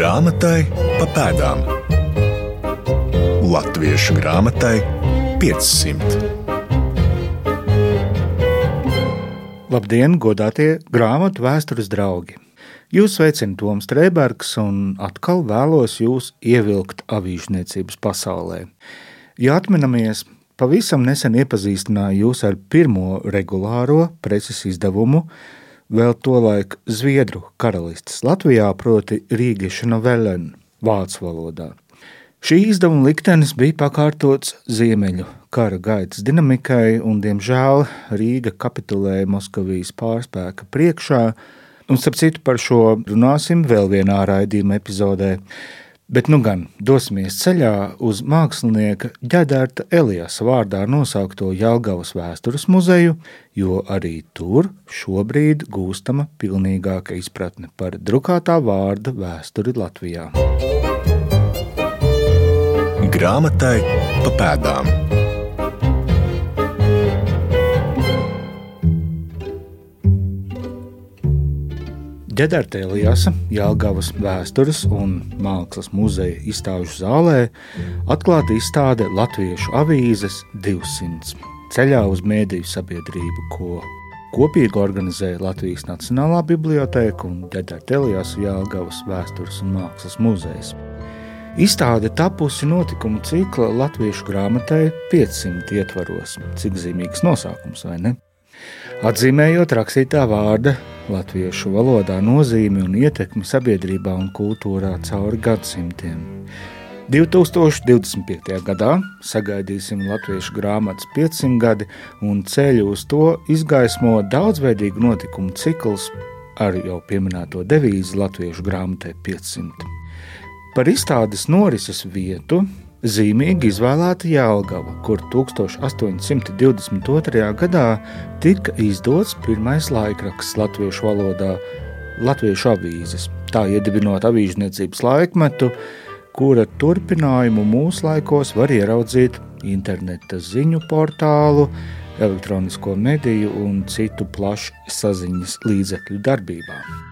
Grāmatai pa pēdām. Latviešu grāmatai 500. Labdien, godātie grāmatu vēstures draugi! Jūs sveicina Toms Strēbergs un atkal vēlos jūs ievilkt avīžniecības pasaulē. Ja atminamies, pavisam nesen iepazīstināju jūs ar pirmo regulāro preces izdevumu, vēl tolaik Zviedru karalistes Latvijā, proti Rīgiešu novellen vācu valodā. Šī izdevuma liktenis bija pakārtots Ziemeļu kara gaitas dinamikai, un, diemžēl, Rīga kapitulēja Moskavijas pārspēka priekšā, Un, starp citu, par šo runāsim vēl vienā raidījuma epizodē. Bet nu gan dosimies ceļā uz mākslinieka Ģedārta Elijas vārdā nosaukto Jelgavas vēstures muzeju, jo arī tur šobrīd gūstama pilnīgāka izpratne par drukātā vārda vēsturi Latvijā. Grāmatai pa pēdām. Ģedarta Elijasa Jālgavas vēstures un mākslas muzeja izstāžu zālē atklāta izstāde Latviešu avīzes 200 ceļā uz mēdīju sabiedrību, ko kopīgi organizē Latvijas Nacionālā biblioteka un Ģedarta Elijasa Jālgavas vēstures un mākslas muzejs. Izstāde tapusi notikumu cikla Latviešu grāmatai 500 ietvaros. Cik zīmīgs nosaukums, vai ne? Atzīmējot rakstītā vārda latviešu valodā nozīmi un ietekmi sabiedrībā un kultūrā cauri gadsimtiem. 2025. gadā sagaidīsim latviešu grāmatas 500 gadi, un ceļu uz to izgaismo daudzveidīgu notikumu cikls ar jau pieminēto devīzi latviešu grāmatai 500. Par izstādes norises vietu Zīmīgi izvēlēta Jālgava, kur 1822. gadā tika izdots pirmais laikraksts latviešu valodā - Latviešu avīzes, tā iedibinot avīžniecības laikmetu, kura turpinājumu mūsdienās var ieraudzīt interneta ziņu portālu, elektronisko mediju un citu plašu saziņas līdzekļu darbībā.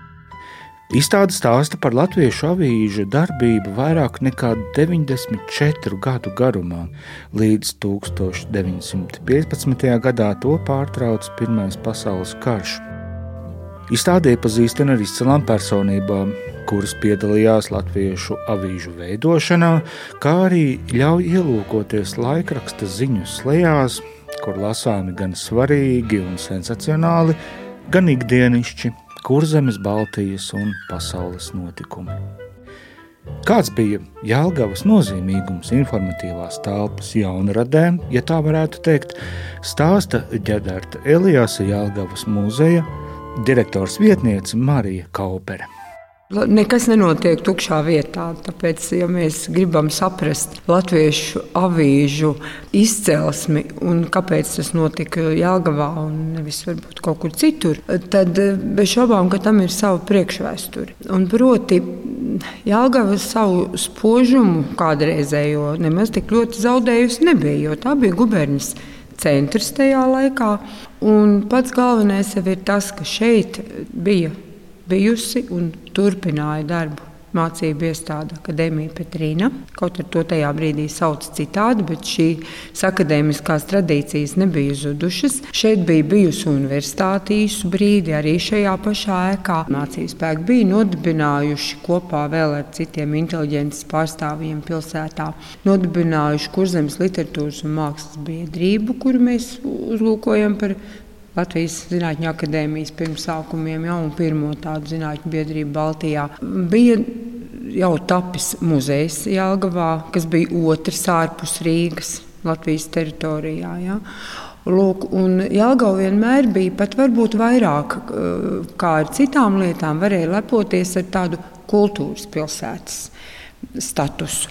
Izstāde stāsta par latviešu avīžu darbību vairāk nekā 94 gadu garumā. Līdz 1915. gadā to pārtrauca Pirmais pasaules karš. Izstādē iepazīstina ar izcilām personībām, kuras piedalījās latviešu avīžu veidošanā, kā arī ļauj ielūkoties laikraksta ziņu slēgās, kur lasāmi gan svarīgi un sensacionāli, gan ikdienišķi Kurzemes, Baltijas un pasaules notikumi. Kāds bija Jālgavas nozīmīgums informatīvās telpas jaunradē, ja tā varētu teikt, stāsta ģenerāta Elijāsa Jālgavas muzeja direktors vietniece Marija Kaupere. Nekas nenotiek tukšā vietā. Tāpēc, ja mēs gribam saprast latviešu avīžu izcelsmi un kāpēc tas notika Jāgavā un nevis varbūt kaut kur citur, tad bez šaubām, ka tam ir sava priekšvēsture. Un proti, Jāgava savu spožumu kādreizējo nemaz tik ļoti zaudējusi nebija, jo tā bija guberņas centrs tajā laikā. Un pats galvenais ir tas, ka šeit bija bijusi un turpināja darbu. Mācību iestāde Akadēmija Petrīna. Kaut arī to tajā brīdī sauc citādi, bet šīs akadēmiskās tradīcijas nebija zudušas. Šeit bija bijusi universitāte īsu brīdi, arī šajā pašā ēkā. Mācību spēki bija nodibinājuši kopā vēl ar citiem inteliģences pārstāvjiem pilsētā. Nodibinājuši Kurzemes literatūras un mākslas biedrību, kuru mēs uzlūkojam par Latvijas Zinātņu akadēmijas pirmsākumiem, jau pirmo tādu zinātņu biedrību Baltijā. Bija jau tapis muzejs Jālgavā, kas bija otrs ārpus Rīgas Latvijas teritorijā. Ja? Lūk, un Jālgava vienmēr bija pat varbūt vairāk eh, kā ar citām lietām, varēja lepoties ar tādu kultūras pilsētas statusu.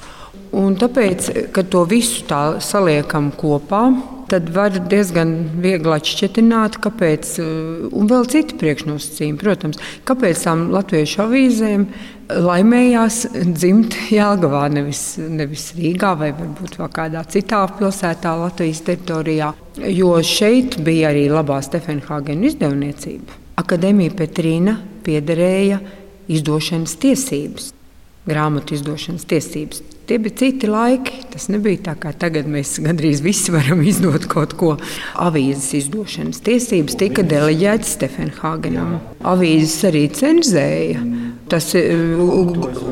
Un tāpēc, kad to visu tā saliekam kopā, tad var diezgan viegli atšķirt, kāpēc, uh, un vēl citi priekšnosacījumi, protams, kāpēc tām latviešu avīzēm laimējās dzimt Jālgavā, nevis, nevis Rīgā vai varbūt vēl kādā citā pilsētā Latvijas teritorijā, jo šeit bija arī labā Stefenhāgena izdevniecība. Akadēmija Petrīna piederēja izdošanas tiesības. grāmatu izdošanas tiesības. Tie bija citi laiki. Tas nebija tā, kā tagad mēs gandrīz visi varam izdot kaut ko. Avīzes izdošanas tiesības tika deleģētas Stefenhāgenam. Avīzes arī cenzēja. Tas e,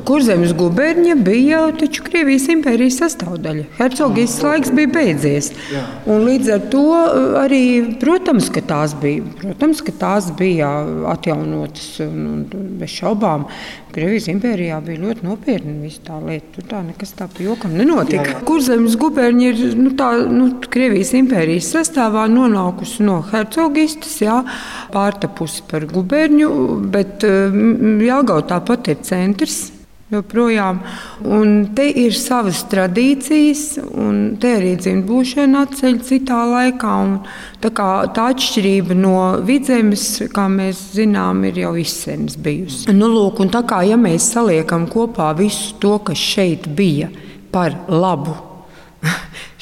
Kurzemes gubernija bija taču Krievijas impērijas sastāvdaļa. Hercogijas laiks bija beidzies. Un līdz ar to e, arī, protams, ka tās bija, protams, ka tās bija atjaunotas un, un bez šaubām. Krievijas impērijā bija ļoti nopietna visa tā lieta. Tur tā nekas tā pa jokam nenotika. Kurzemes gubernija ir nu, tā, nu, Krievijas impērijas sastāvā nonākusi no hercogistas, jā, pārtapusi par guberniju, bet Jāgauta tāpat ir centrs. Joprojām. Un te ir savas tradīcijas, un te arī dzimtbūšana atceļ citā laikā. Tā, kā, tā atšķirība no vidzemes, kā mēs zinām, ir jau izsens bijusi. Nu, lūk, un tā kā ja mēs saliekam kopā visu to, kas šeit bija par labu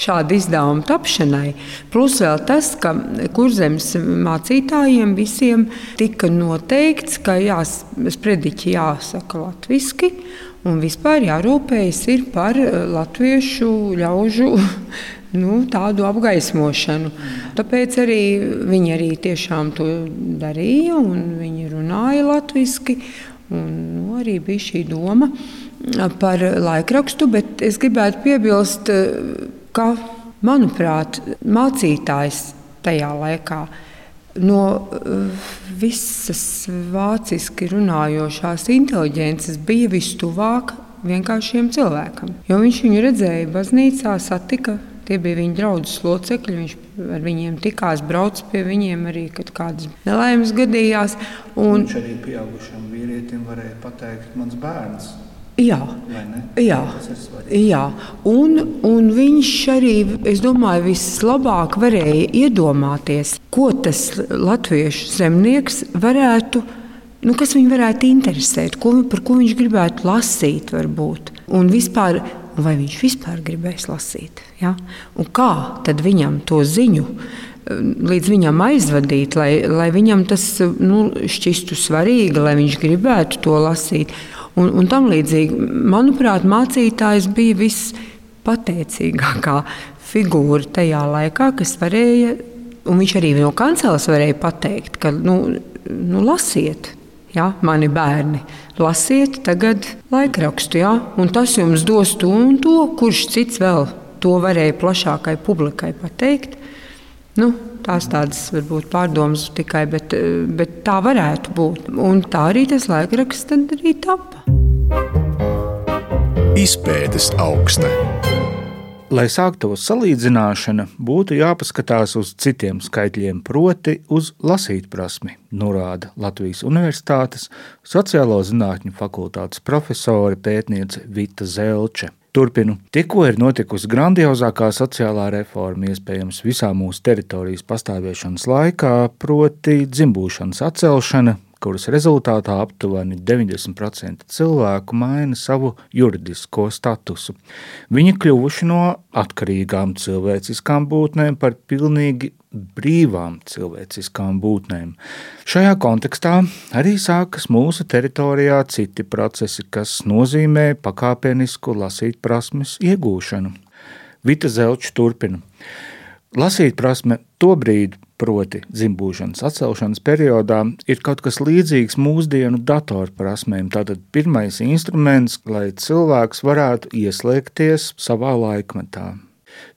šāda izdevuma tapšanai. Plus vēl tas, ka kurzemes mācītājiem visiem tika noteikts, ka sprediķi jāsaka latviski. Un vispār jārūpējas par eh, latviešu ļaužu nu, tādu apgaismošanu. Tāpēc arī viņi arī tiešām to darīja, un viņi runāja latviešu. Nu, arī bija šī doma par laikrakstu, bet es gribētu piebilst, ka, manuprāt, mācītājs tajā laikā no uh, visas vāciski runājošās inteliģences bija vistuvāk vienkāršiem cilvēkam. Jo viņš viņu redzēja baznīcā, satika. Tie bija viņa draugu locekļi. Viņš ar viņiem tikās, brauca pie viņiem arī, kad kādas nelaimes gadījās. Un... Viņš arī pieaugušam vīrietim varēja pateikt, mans bērns Jā, jā, jā. Un, un viņš arī, es domāju, vislabāk varēja iedomāties, ko tas latviešu zemnieks varētu, nu, kas viņu varētu interesēt, ko, par ko viņš gribētu lasīt, varbūt. Un vispār, vai viņš vispār gribēs lasīt, ja? un kā tad viņam to ziņu līdz viņam aizvadīt, lai, lai viņam tas nu, šķistu svarīgi, lai viņš gribētu to lasīt un, un tam līdzīgi. Manuprāt, mācītājs bija vispateicīgākā figūra tajā laikā, kas varēja, un viņš arī no kanceles varēja pateikt, ka nu, nu, lasiet. Ja, mani bērni, lasiet tagad laikrakstu, ja, un tas jums dos to un to, kurš cits vēl to varēja plašākai publikai pateikt. Nu, tās tādas varbūt pārdomas tikai, bet, bet tā varētu būt. Un tā arī tas laikraksts tad arī tapa. Izpētes augsta. Lai sāktos salīdzināšana, būtu jāpaskatās uz citiem skaitļiem, proti, uz lasīt prasmi, norāda Latvijas Universitātes sociālo zinātņu fakultātes profesore pētniece Vita Zelče. Turpinu. Tikko ir notikusi grandiozākā sociālā reforma, iespējams, visā mūsu teritorijas pastāvēšanas laikā, proti, dzimbūšanas atcelšana, kuras rezultātā aptuveni 90% cilvēku maina savu juridisko statusu. Viņi kļuvuši no atkarīgām cilvēciskām būtnēm par pilnīgi brīvām cilvēciskām būtnēm. Šajā kontekstā arī sākas mūsu teritorijā citi procesi, kas nozīmē pakāpenisku lasīt prasmes iegūšanu. Vita Zelčs turpina. Lasīt prasme tobrīd proti dzimbūšanas atcelšanas periodā, ir kaut kas līdzīgs mūsdienu datorprasmēm. Tātad pirmais instruments, lai cilvēks varētu ieslēgties savā laikmetā.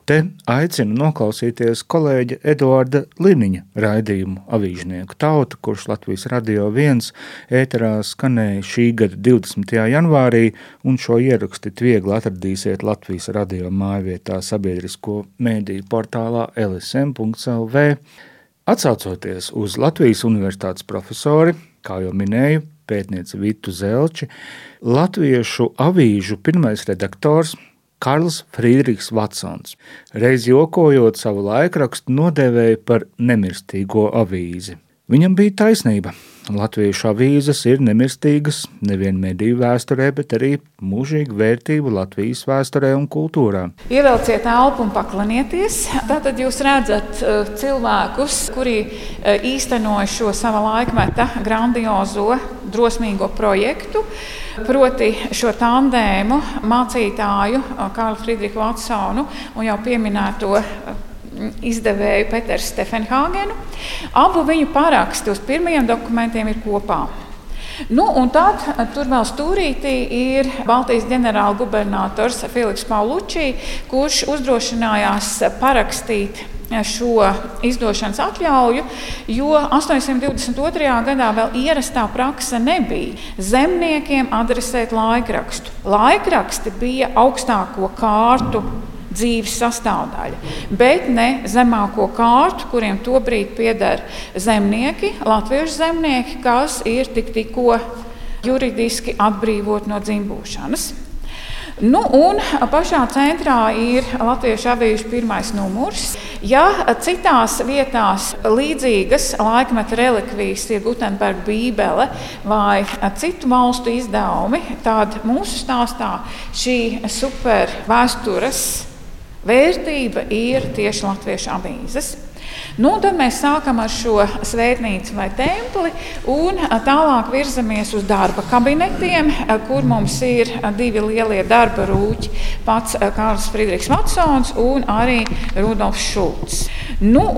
Te aicinu noklausīties kolēģa Eduarda Liniņa raidījumu avīžnieku tautu, kurš Latvijas radio viens ēterā skanēja šī gada 20. janvārī, un šo ierakstu viegli atradīsiet Latvijas radio mājvietā sabiedrisko mēdīju portālā lsm.lv. Atsaucoties uz Latvijas Universitātes profesori, kā jau minēju, pētnieci Vitu Zelči, latviešu avīžu pirmais redaktors Karls Friedrichs Vatsons, reiz jokojot savu laikrakstu, nodēvēja par nemirstīgo avīzi. Viņam bija taisnība. Latviešu avīzes ir nemirstīgas nevien mediju vēsturē, bet arī mūžīga vērtība Latvijas vēsturē un kultūrā. Ievelciet elpu un paklanieties. Tad jūs redzat uh, cilvēkus, kuri uh, īstenoja šo sava laikmeta grandiozo, drosmīgo projektu. Proti šo tandēmu mācītāju uh, Kārlu Friedrichu Vatsonu un jau pieminēto izdevēju Peteru Stefenhāgenu. Abu viņu paraksti uz pirmajiem dokumentiem ir kopā. Nu, un tad tur vēl stūrītī ir Baltijas ģenerālgubernators Filips Paulučī, kurš uzdrošinājās parakstīt šo izdošanas atļauju, jo 822. gadā vēl ierastā praksa nebija zemniekiem adresēt laikrakstu. Laikraksti bija augstāko kārtu dzīves sastāvdaļa, bet ne zemāko kārtu, kuriem tobrīd pieder zemnieki, latviešu zemnieki, kas ir tik, tikko juridiski atbrīvot no dzimbūšanas. Nu, un pašā centrā ir Latviešu avīžu pirmais numurs. Ja citās vietās līdzīgas laikmeta relikvijas ir Gutenberga Bībele vai citu valstu izdevumi, tad mūsu stāstā šī supervēstures Vērtība ir tieši latviešu avīzes. Nu, tad mēs sākam ar šo svētnīcu vai templi un tālāk virzamies uz darba kabinetiem, kur mums ir divi lielie darba rūķi. Pats Kārls Friedrichs Vatsons un arī Rudolfs Šulcs. Nu,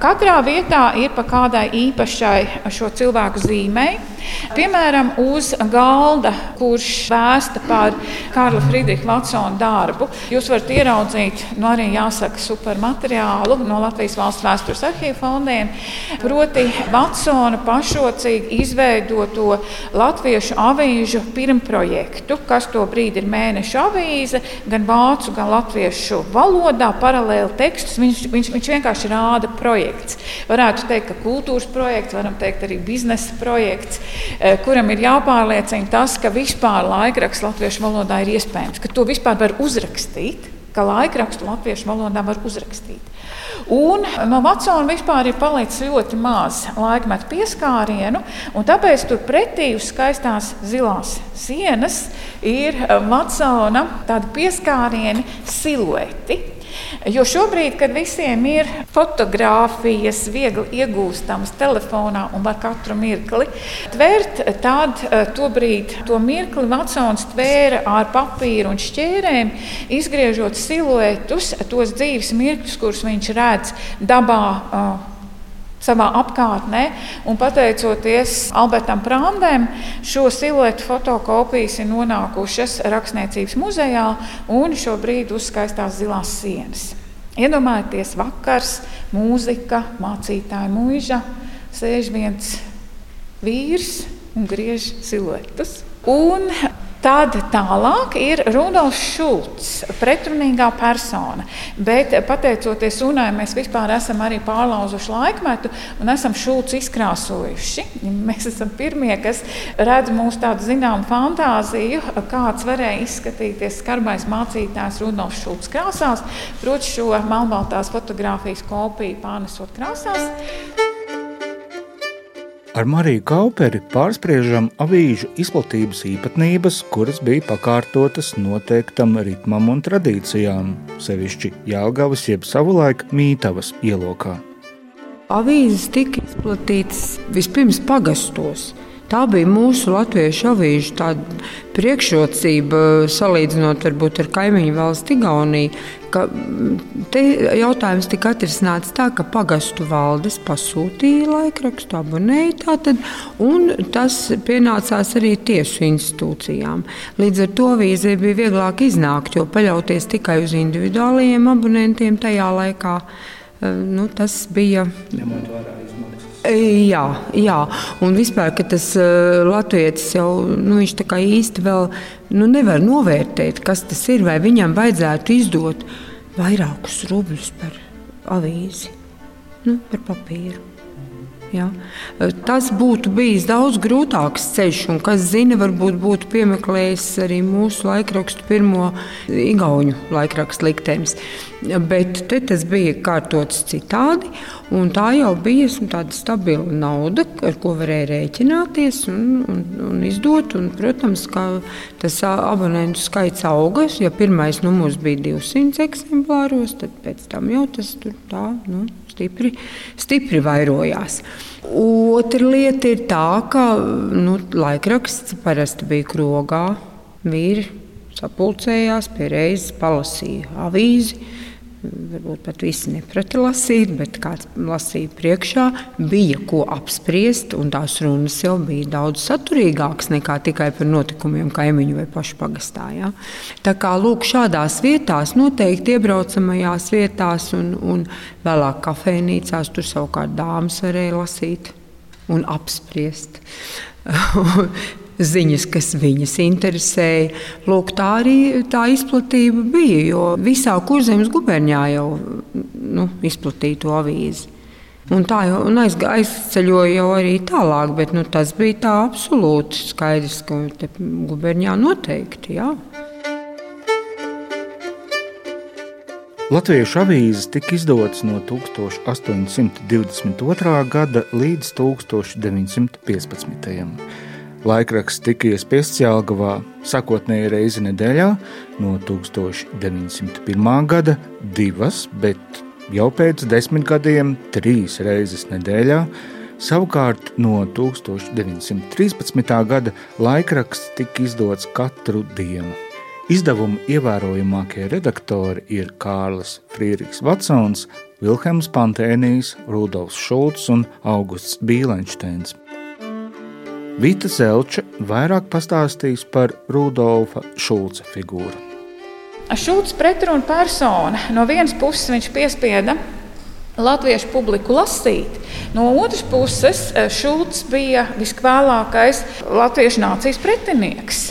katrā vietā ir pa kādai īpašai šo cilvēku zīmei. Piemēram, uz galda, kurš vēsta par Kārla Friedricha Vatsona darbu, jūs varat ieraudzīt, nu arī jāsaka, supermateriālu no Latvijas valsts vēstures arhīvu fondiem, proti Vatsona pašrocīgi izveidoto latviešu avīžu pirmprojektu, kas to brīdi ir mēneša avīze, gan vācu, gan latviešu valodā, paralēli tekstus. Viņš, viņš, viņš vienkārši rāda projekts. Varētu teikt, ka kultūras projekts, varam teikt arī biznesa projekts. Eh, kuram ir jāpārliecina tas, ka vispār laikraksts latviešu valodā ir iespējams, ka to vispār var uzrakstīt, ka laikrakstu latviešu valodā var uzrakstīt. Un no Vatsona vispār ir palicis ļoti maz laikmetu pieskārienu, un tāpēc tur pretī uz skaistās zilās sienas ir Vatsona tādi pieskārieni silueti. Jo šobrīd, kad visiem ir fotografijas, viegli iegūstamas telefonā un var katru mirkli tvērt, tad eh, tobrīd to mirkli Vatsons tvēra ar papīru un šķērēm, izgriežot siluetus, tos dzīves mirkļus, kurus viņš redz dabā eh, savā apkārtnē. Un pateicoties Albertam Prāndēm, šo siluetu fotokopijas ir nonākušas Rakstniecības muzejā un šobrīd uz skaistās zilās sienas. Iedomājieties, vakars, mūzika, mācītāja mūža, sēž viens vīrs un griež siluetus. Un Tad tālāk ir Rudolfs Šulcs, pretrunīgā persona. Bet pateicoties Unai, mēs vispār esam arī pārlauzuši laikmetu un esam Šulcu izkrāsojuši. Mēs esam pirmie, kas redz mūsu tādu zināmu fantāziju, kāds varēja izskatīties skarbais mācītājs Rudolfs Šulcs krāsās, proti šo melnbaltās fotografijas kopiju pārnesot krāsās. Ar Mariju Kauperi pārspriežam avīžu izplatības īpatnības, kuras bija pakārtotas noteiktam ritmam un tradīcijām, sevišķi Jālgavas jeb savulaik Mītavas ielokā. Avīzes tika izplatītas vispirms pagastos. Tā bija mūsu latviešu avīžu priekšrocība, salīdzinot varbūt, ar kaimiņu valsti Igauniju. Te jautājums tika atrisināts tā, ka pagastu valdes pasūtīja laikrakstu, abonēja tātad, un tas pienācās arī tiesu institūcijām. Līdz ar to vīzē bija vieglāk iznākt, jo paļauties tikai uz individuālajiem abonentiem tajā laikā, eh, nu, tas bija. Ņemot vērā Jā, jā, un vispār tas uh, latviečs jau nu, īsti vēl nu, nevar novērtēt, kas tas ir. Vai viņam vajadzētu izdot vairākus rubļus par avīzi, nu, par papīru. Ja? Tas būtu bijis daudz grūtāks ceļš, un kas zina, varbūt būtu piemeklējis arī mūsu laikrakstu pirmo igauņu laikrakstu liktenis. Bet tas bija kārtots citādi, un tā jau bija tāda stabila nauda, ar ko varēja rēķināties un, un, un izdot. Un, protams, ka tas abonentu skaits augas. Ja pirmais numurs bija 200 eksemplāros, tad pēc tam jau tas tur tā. Nu, stipri, stipri vairojās. Otra lieta ir tā, ka nu, laikraksts parasti bija krogā. Vīri sapulcējās pie reizes, palasīja avīzi varbūt pat visi neprata lasīt, bet kāds lasīja priekšā, bija ko apspriest, un tās runas jau bija daudz saturīgākas nekā tikai par notikumiem kaimiņu vai pašu pagastā. Ja? Tā kā lūk, šādās vietās, noteikti iebraucamajās vietās un, un vēlāk kafejnīcās, tur savukārt dāmas varēja lasīt un apspriest. ziņas, kas viņas interesēja. Lūk, tā arī tā izplatība bija, jo visā kurzemes gubernijā jau nu, izplatīja to avīzi. Un tā jau un aiz, aizceļoja jau arī tālāk, bet nu, tas bija tā absolūti skaidrs, ka gubernijā noteikti. Jā. Latviešu avīzes tika izdotas no 1822. gada līdz 1915. Laikraksts tika iespiests Jālgavā sakotnēji reizi nedēļā no 1901. gada divas, bet jau pēc desmit gadiem trīs reizes nedēļā. Savukārt no 1913. gada laikraksts tika izdots katru dienu. Izdevuma ievērojamākie redaktori ir Kārlis Friedrichs Vatsons, Vilhelms Pantēnijs, Rudolfs Šulcs un Augusts Bīlenšteins. Vita Zelča vairāk pastāstīs par Rudolfa Šulca figūru. Šulcs pretruna persona. No vienas puses viņš piespieda latviešu publiku lasīt. No otras puses, Šulcs bija viskvēlākais latviešu nācijas pretinieks.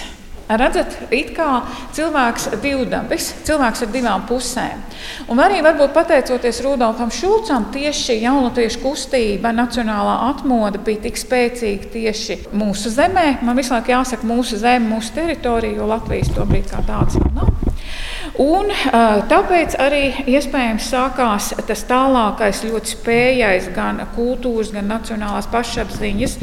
Redzat, it kā cilvēks divdabis, cilvēks ar divām pusēm. Un arī varbūt pateicoties Rudolfam Šulcam, tieši šī jaunlatviešu kustība, nacionālā atmoda bija tik spēcīga tieši mūsu zemē. Man visu laiku jāsaka mūsu zeme, mūsu teritorija, jo Latvijas tobrīd kā tādas vēl nav. Un, tāpēc arī iespējams sākās tas tālākais, ļoti spējīgais gan kultūras, gan nacionālās pašapziņas,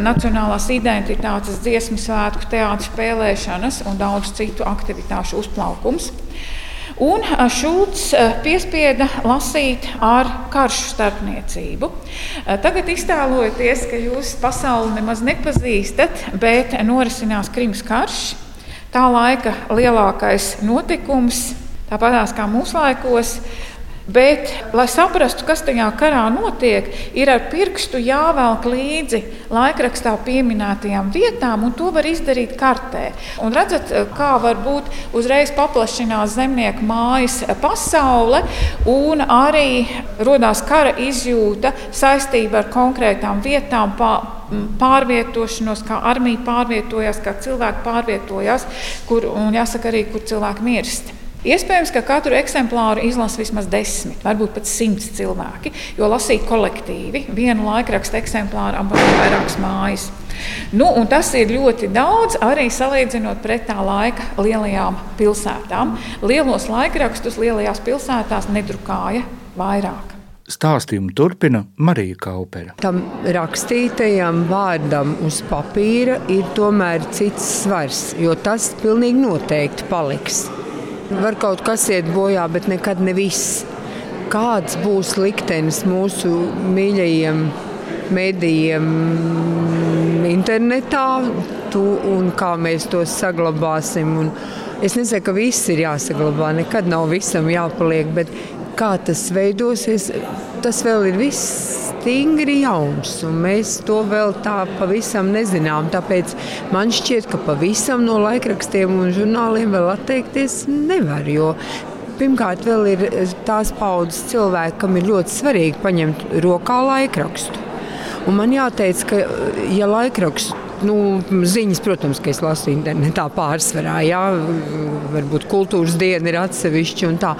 nacionālās identitātes, dziesmu svētku, teātris spēlēšanas un daudz citu aktivitāšu uzplaukums. Un Šulcs piespieda lasīt ar karšu starpniecību. Tagad iztēlojieties, ka jūs pasauli nemaz nepazīstat, bet norisinās Krimas karš. Tā laika lielākais notikums, tāpat kā laikos, Bet, lai saprastu, kas tajā karā notiek, ir ar pirkstu jāvelk līdzi laikrakstā pieminētajām vietām, un to var izdarīt kartē. Un redzat, kā var būt uzreiz paplašinās zemnieku mājas pasaule, un arī radās kara izjūta saistībā ar konkrētām vietām. Pa, pārvietošanos, kā armija pārvietojās, kā cilvēki pārvietojās, kur, un jāsaka arī, kur cilvēki mirst. Iespējams, ka katru eksemplāru izlasa vismaz desmit, varbūt pat simts cilvēki, jo lasīt kolektīvi vienu laikrakstu eksemplāru apgādāt vairākas mājas. Nu, tas ir ļoti daudz arī salīdzinot pret tā laika lielajām pilsētām. Lielos laikrakstus lielajās pilsētās nedrukāja vairāk. Stāstījumu turpina Marija Kaupera. Tam rakstītajam vārdam uz papīra ir tomēr cits svars, jo tas pilnīgi noteikti paliks. Var kaut kas iet bojā, bet nekad ne viss. Kāds būs liktenis mūsu mīļajiem medijiem internetā, tu, un kā mēs tos saglabāsim? Un es nesaku, ka viss ir jāsaglabā, nekad nav visam jāpaliek, bet kā tas veidosies, tas vēl ir viss stingri jauns, un mēs to vēl tā pavisam nezinām. Tāpēc man šķiet, ka pavisam no laikrakstiem un žurnāliem vēl atteikties nevar. Pirmkārt, vēl ir tās paudzes cilvēki, kam ir ļoti svarīgi paņemt rokā laikrakstu. Un man jāteic, ka ja laikrakstu nu, ziņas, protams, ka es lasu internetā pārsvarā. Jā, varbūt kultūras diena ir atsevišķa un tā.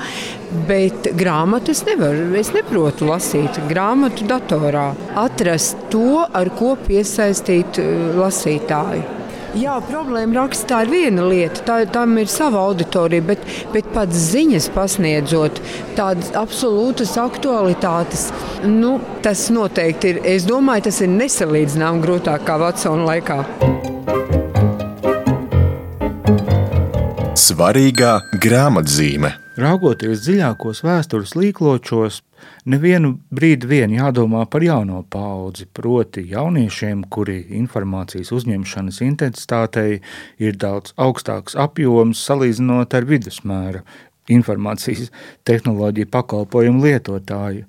Bet grāmatu es nevaru, es neprotu lasīt. Grāmatu datorā atrast to, ar ko piesaistīt eh, lasītāju. Jā, problēma rakstā ir viena lieta, tā, tam ir sava auditorija, bet, bet pats ziņas pasniedzot tādas absolūtas aktualitātes, nu, tas noteikti ir. Es domāju, tas ir nesalīdzināms grūtāk kā Vatsona laikā. Svarīgā grāmatzīme. Raugoties dziļākos vēstures līkločos, nevienu brīdi vien jādomā par jauno paudzi, proti jauniešiem, kuri informācijas uzņemšanas intensitātei ir daudz augstāks apjoms salīdzinot ar vidusmēra informācijas tehnoloģiju pakalpojumu lietotāju.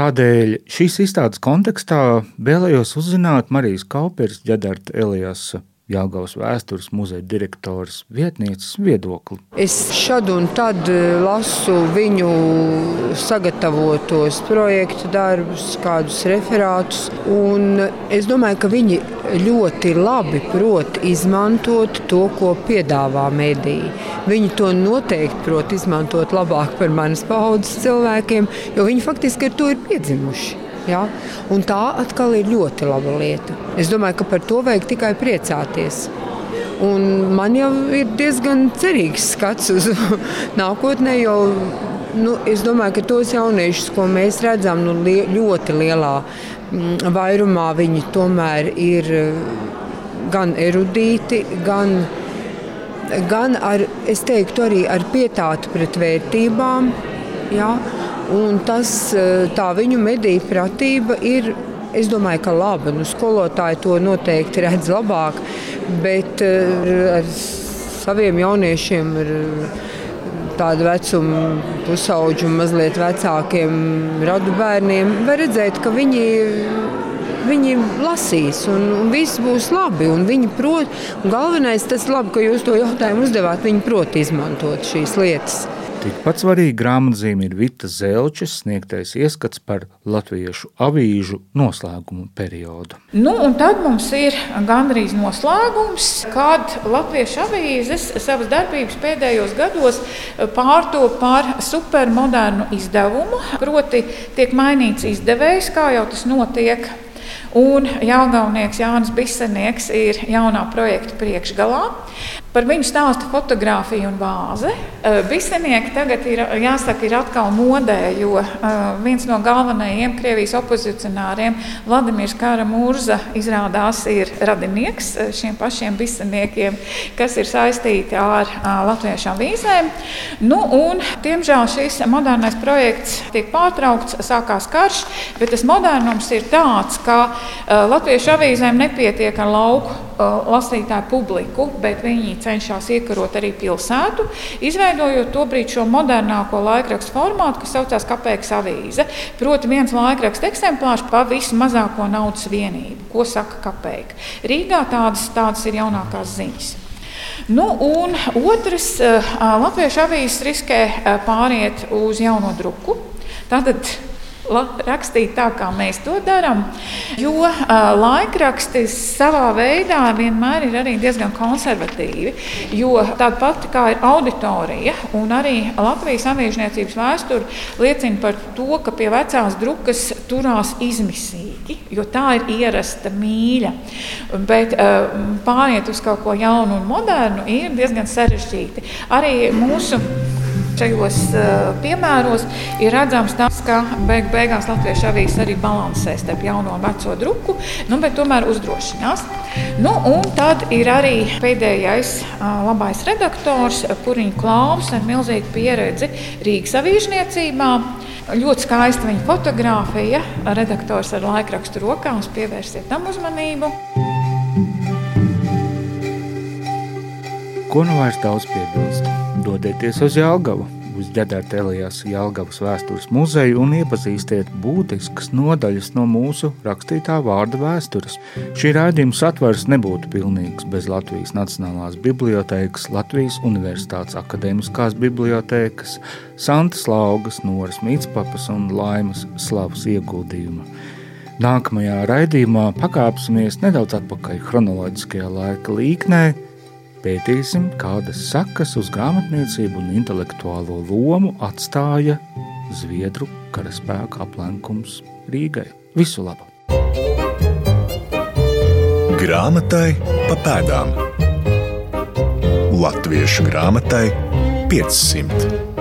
Tādēļ šīs izstādes kontekstā vēlējos uzzināt Marijas Kaupers, Ģedarta Eliasa Jāgaunas vēstures muzeja direktors vietnieces viedokli. Es šad un tad eh, lasu viņu sagatavotos projektu darbus, kādus referātus. Es domāju, ka viņi ļoti labi prot izmantot to, ko piedāvā mediji. Viņi to noteikti prot izmantot labāk par manas paudzes cilvēkiem, jo viņi faktiski ar to ir piedzimuši. Ja? Un tā atkal ir ļoti laba lieta. Es domāju, ka par to vajag tikai priecāties. Un man jau ir diezgan cerīgs skats uz nākotnē, jo nu, es domāju, ka tos jauniešus, ko mēs redzam, nu, li ļoti lielā mm, vairumā, viņi tomēr ir gan erudīti, gan, gan ar, teiktu, arī ar pietātu pret vērtībām. Ja? Un tas, eh, tā viņu mediju pratība ir, es domāju, ka laba. Nu, skolotāji to noteikti redz labāk, bet eh, ar saviem jauniešiem, ar tādu vecumu pusauģu, mazliet vecākiem radu bērniem, var redzēt, ka viņi viņi lasīs, un, un viss būs labi. Viņi prot, un galvenais tas labi, ka jūs to jautājumu uzdevāt, viņi prot izmantot šīs lietas. Tikpat svarīga grāmatzīme ir Vita Zelčes sniegtais ieskats par latviešu avīžu noslēgumu periodu. Nu, tad mums ir gandrīz noslēgums, kad latviešu avīzes savas darbības pēdējos gados pārtop par supermodernu izdevumu. Proti, tiek mainīts izdevējs, kā jau tas notiek Un Jāgaunieks Jānis Bisenieks ir jaunā projekta priekšgalā. Par viņu stāsta fotografija un vāze. Bisenieki tagad ir, jāsaka, ir atkal modē, jo viens no galvenajiem Krievijas opozicionāriem, Vladimirs Kāramurza, izrādās ir radinieks šiem pašiem biseniekiem, kas ir saistīti ar latviešu avīzēm. Nu, un, diemžēl šis modernais projekts tiek pārtraukts, sākās karš, bet tas modernums ir tāds, ka latviešu avīzēm nepietiek ar lauku lasītāju publiku, bet viņi cenšas iekarot arī pilsētu, izveidojot to brīdi šo modernāko laikrakstu formātu, kas saucās Kapēks avīze. Proti, viens laikraksta eksemplārs par visu mazāko naudas vienību. Ko saka Kapēka? Rīgā tādas, tādas ir jaunākās ziņas. Nu, un otrs, Latviešu avīzes riskē pāriet uz jauno druku. Tātad rakstīt tā, kā mēs to darām. Jo uh, laikraksti savā veidā vienmēr ir arī diezgan konservatīvi. Jo tāda pati kā ir auditorija un arī Latvijas avīžniecības vēsture liecina par to, ka pie vecās drukas turās izmisīgi, jo tā ir ierasta mīļa. Bet uh, pāriet uz kaut ko jaunu un modernu ir diezgan sarežģīti. Arī mūsu šajos uh, piemēros ir redzams tas, ka beig beigās Latviešu avīzes arī balansē starp jauno un veco druku, nu, bet tomēr uzdrošinās. Nu, un tad ir arī pēdējais uh, labais redaktors, Puriņš Klaus, ar milzīgu pieredzi Rīgas avīžniecībā. Ļoti skaista viņa fotografija, redaktors ar laikrakstu rokā, un pievērsiet tam uzmanību. Ko nu vairs daudz piebilst? Dodieties uz Jālgavu, uz ģedērta Elijas Jālgavas vēstures muzeju un iepazīstiet būtiskas nodaļas no mūsu rakstītā vārda vēstures. Šī rādījuma satvers nebūtu pilnīgs bez Latvijas Nacionālās bibliotēkas, Latvijas Universitātes akadēmiskās bibliotēkas, Santas Laugas, Noras Mītspapas un Laimas slavas ieguldījuma. Nākamajā raidījumā pakāpsimies nedaudz atpakaļ chronoloģiskajā laika līknē. Pētīsim, kādas sakas uz grāmatniecību un intelektuālo lomu atstāja Zviedru karaspēka aplenkums Rīgai. Visu labu! Grāmatai pa pēdām Latviešu grāmatai 500.